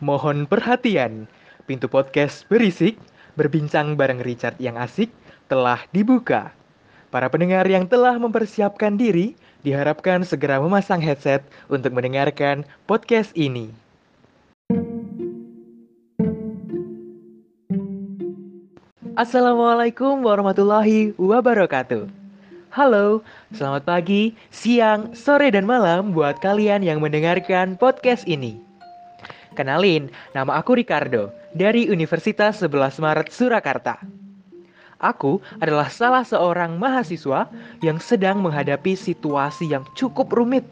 Mohon perhatian, pintu podcast berisik, berbincang bareng Richard yang asik, telah dibuka. Para pendengar yang telah mempersiapkan diri, diharapkan segera memasang headset untuk mendengarkan podcast ini. Assalamualaikum warahmatullahi wabarakatuh. Halo, selamat pagi, siang, sore, dan malam buat kalian yang mendengarkan podcast ini. Kenalin, nama aku Ricardo dari Universitas 11 Maret Surakarta. Aku adalah salah seorang mahasiswa yang sedang menghadapi situasi yang cukup rumit,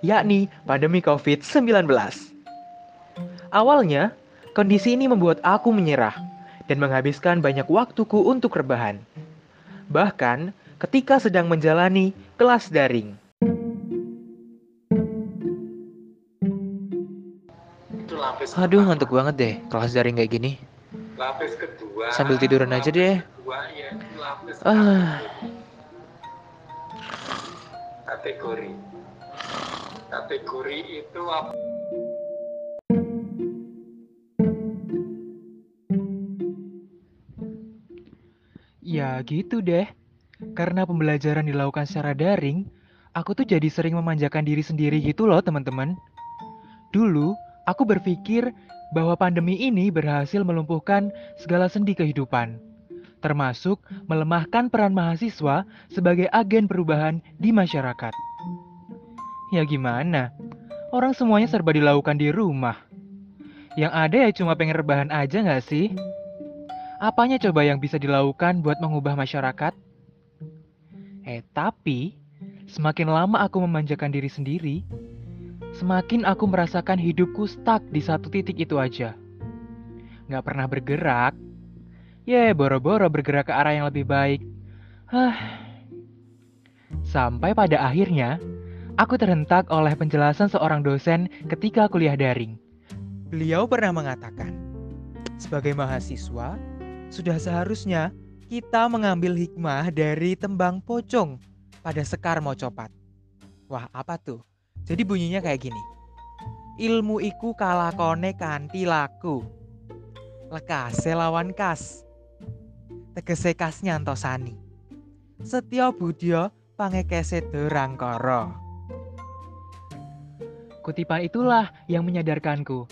yakni pandemi COVID-19. Awalnya, kondisi ini membuat aku menyerah dan menghabiskan banyak waktuku untuk rebahan. Bahkan, ketika sedang menjalani kelas daring. Aduh, ngantuk banget deh kelas daring kayak gini. Lapis kedua. Sambil tiduran aja deh. Kedua ya, itu lapis Ah. Kategori. Kategori itu apa? Ya gitu deh. Karena pembelajaran dilakukan secara daring, aku tuh jadi sering memanjakan diri sendiri gitu loh teman-teman. Dulu, aku berpikir bahwa pandemi ini berhasil melumpuhkan segala sendi kehidupan. Termasuk melemahkan peran mahasiswa sebagai agen perubahan di masyarakat. Ya gimana? Orang semuanya serba dilakukan di rumah. Yang ada ya cuma pengen rebahan aja nggak sih? Apanya coba yang bisa dilakukan buat mengubah masyarakat? Eh, tapi semakin lama aku memanjakan diri sendiri, semakin aku merasakan hidupku stuck di satu titik itu aja. Nggak pernah bergerak. Ya, boro-boro bergerak ke arah yang lebih baik. Hah. Sampai pada akhirnya, aku terhentak oleh penjelasan seorang dosen ketika kuliah daring. Beliau pernah mengatakan, sebagai mahasiswa, sudah seharusnya kita mengambil hikmah dari tembang pocong pada sekar mocopat. Wah, apa tuh? Jadi bunyinya kayak gini. Ilmu iku kalakone kanthi laku. Lekase lawan kas. Tegese kas nyantosani. Setya budya pangekese durangkara. Kutipan itulah yang menyadarkanku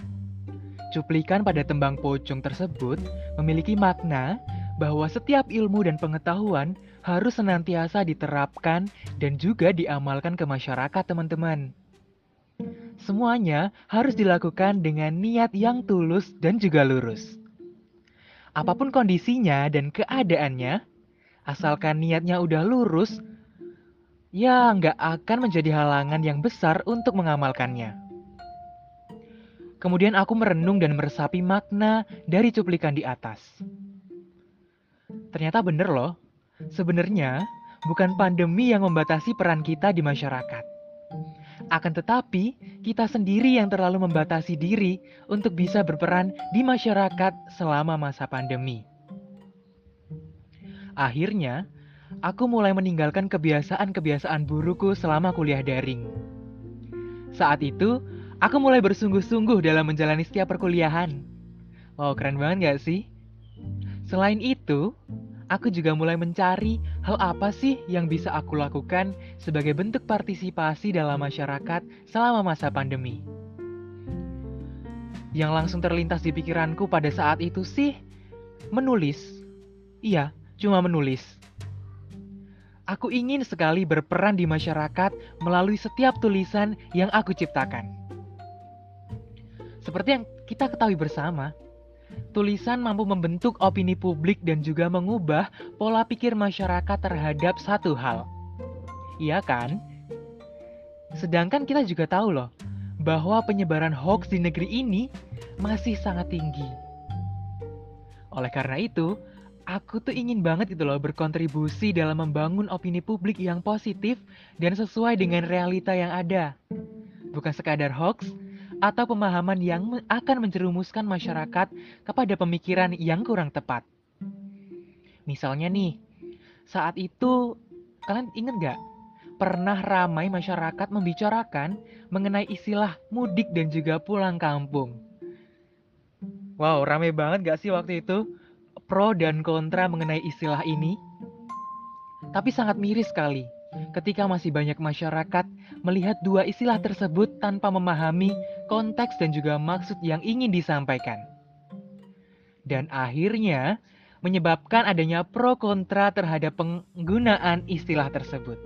Cuplikan pada tembang pocong tersebut memiliki makna bahwa setiap ilmu dan pengetahuan harus senantiasa diterapkan dan juga diamalkan ke masyarakat, teman-teman. Semuanya harus dilakukan dengan niat yang tulus dan juga lurus. Apa pun kondisinya dan keadaannya, asalkan niatnya udah lurus, ya nggak akan menjadi halangan yang besar untuk mengamalkannya. Kemudian aku merenung dan meresapi makna dari cuplikan di atas. Ternyata bener loh, sebenarnya bukan pandemi yang membatasi peran kita di masyarakat. Akan tetapi, kita sendiri yang terlalu membatasi diri untuk bisa berperan di masyarakat selama masa pandemi. Akhirnya, aku mulai meninggalkan kebiasaan-kebiasaan burukku selama kuliah daring. Saat itu, Aku mulai bersungguh-sungguh dalam menjalani setiap perkuliahan. Wow, keren banget gak sih? Selain itu, aku juga mulai mencari hal apa sih yang bisa aku lakukan sebagai bentuk partisipasi dalam masyarakat selama masa pandemi. Yang langsung terlintas di pikiranku pada saat itu sih, menulis. Iya, cuma menulis. Aku ingin sekali berperan di masyarakat melalui setiap tulisan yang aku ciptakan. Seperti yang kita ketahui bersama, tulisan mampu membentuk opini publik dan juga mengubah pola pikir masyarakat terhadap satu hal. Iya kan? Sedangkan kita juga tahu loh, bahwa penyebaran hoax di negeri ini masih sangat tinggi. Oleh karena itu, aku tuh ingin banget gitu loh berkontribusi dalam membangun opini publik yang positif dan sesuai dengan realita yang ada. Bukan sekadar hoax, atau pemahaman yang akan menjerumuskan masyarakat kepada pemikiran yang kurang tepat. Misalnya nih, saat itu kalian ingat gak pernah ramai masyarakat membicarakan mengenai istilah mudik dan juga pulang kampung. Wow, rame banget gak sih waktu itu? Pro dan kontra mengenai istilah ini. Tapi sangat miris sekali ketika masih banyak masyarakat melihat dua istilah tersebut tanpa memahami konteks dan juga maksud yang ingin disampaikan. Dan akhirnya menyebabkan adanya pro kontra terhadap penggunaan istilah tersebut.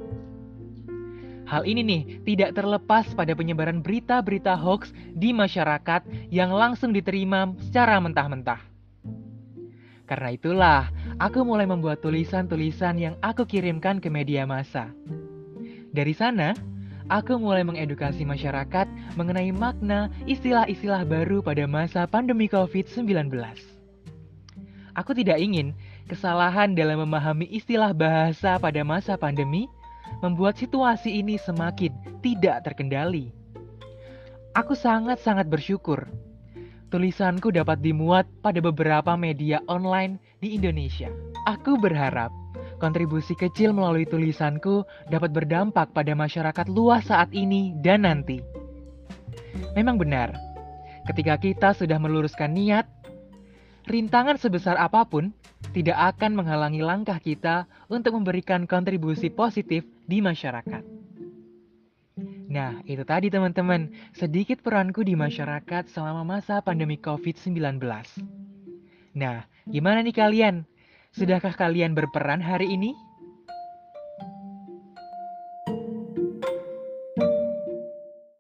Hal ini nih tidak terlepas pada penyebaran berita-berita hoax di masyarakat yang langsung diterima secara mentah-mentah. Karena itulah, aku mulai membuat tulisan-tulisan yang aku kirimkan ke media massa. Dari sana, aku mulai mengedukasi masyarakat mengenai makna istilah-istilah baru pada masa pandemi COVID-19. Aku tidak ingin kesalahan dalam memahami istilah bahasa pada masa pandemi membuat situasi ini semakin tidak terkendali. Aku sangat-sangat bersyukur tulisanku dapat dimuat pada beberapa media online di Indonesia. Aku berharap kontribusi kecil melalui tulisanku dapat berdampak pada masyarakat luas saat ini dan nanti. Memang benar, ketika kita sudah meluruskan niat, rintangan sebesar apa pun tidak akan menghalangi langkah kita untuk memberikan kontribusi positif di masyarakat. Nah, itu tadi teman-teman, sedikit peranku di masyarakat selama masa pandemi COVID-19. Nah, gimana nih kalian? Sudahkah kalian berperan hari ini?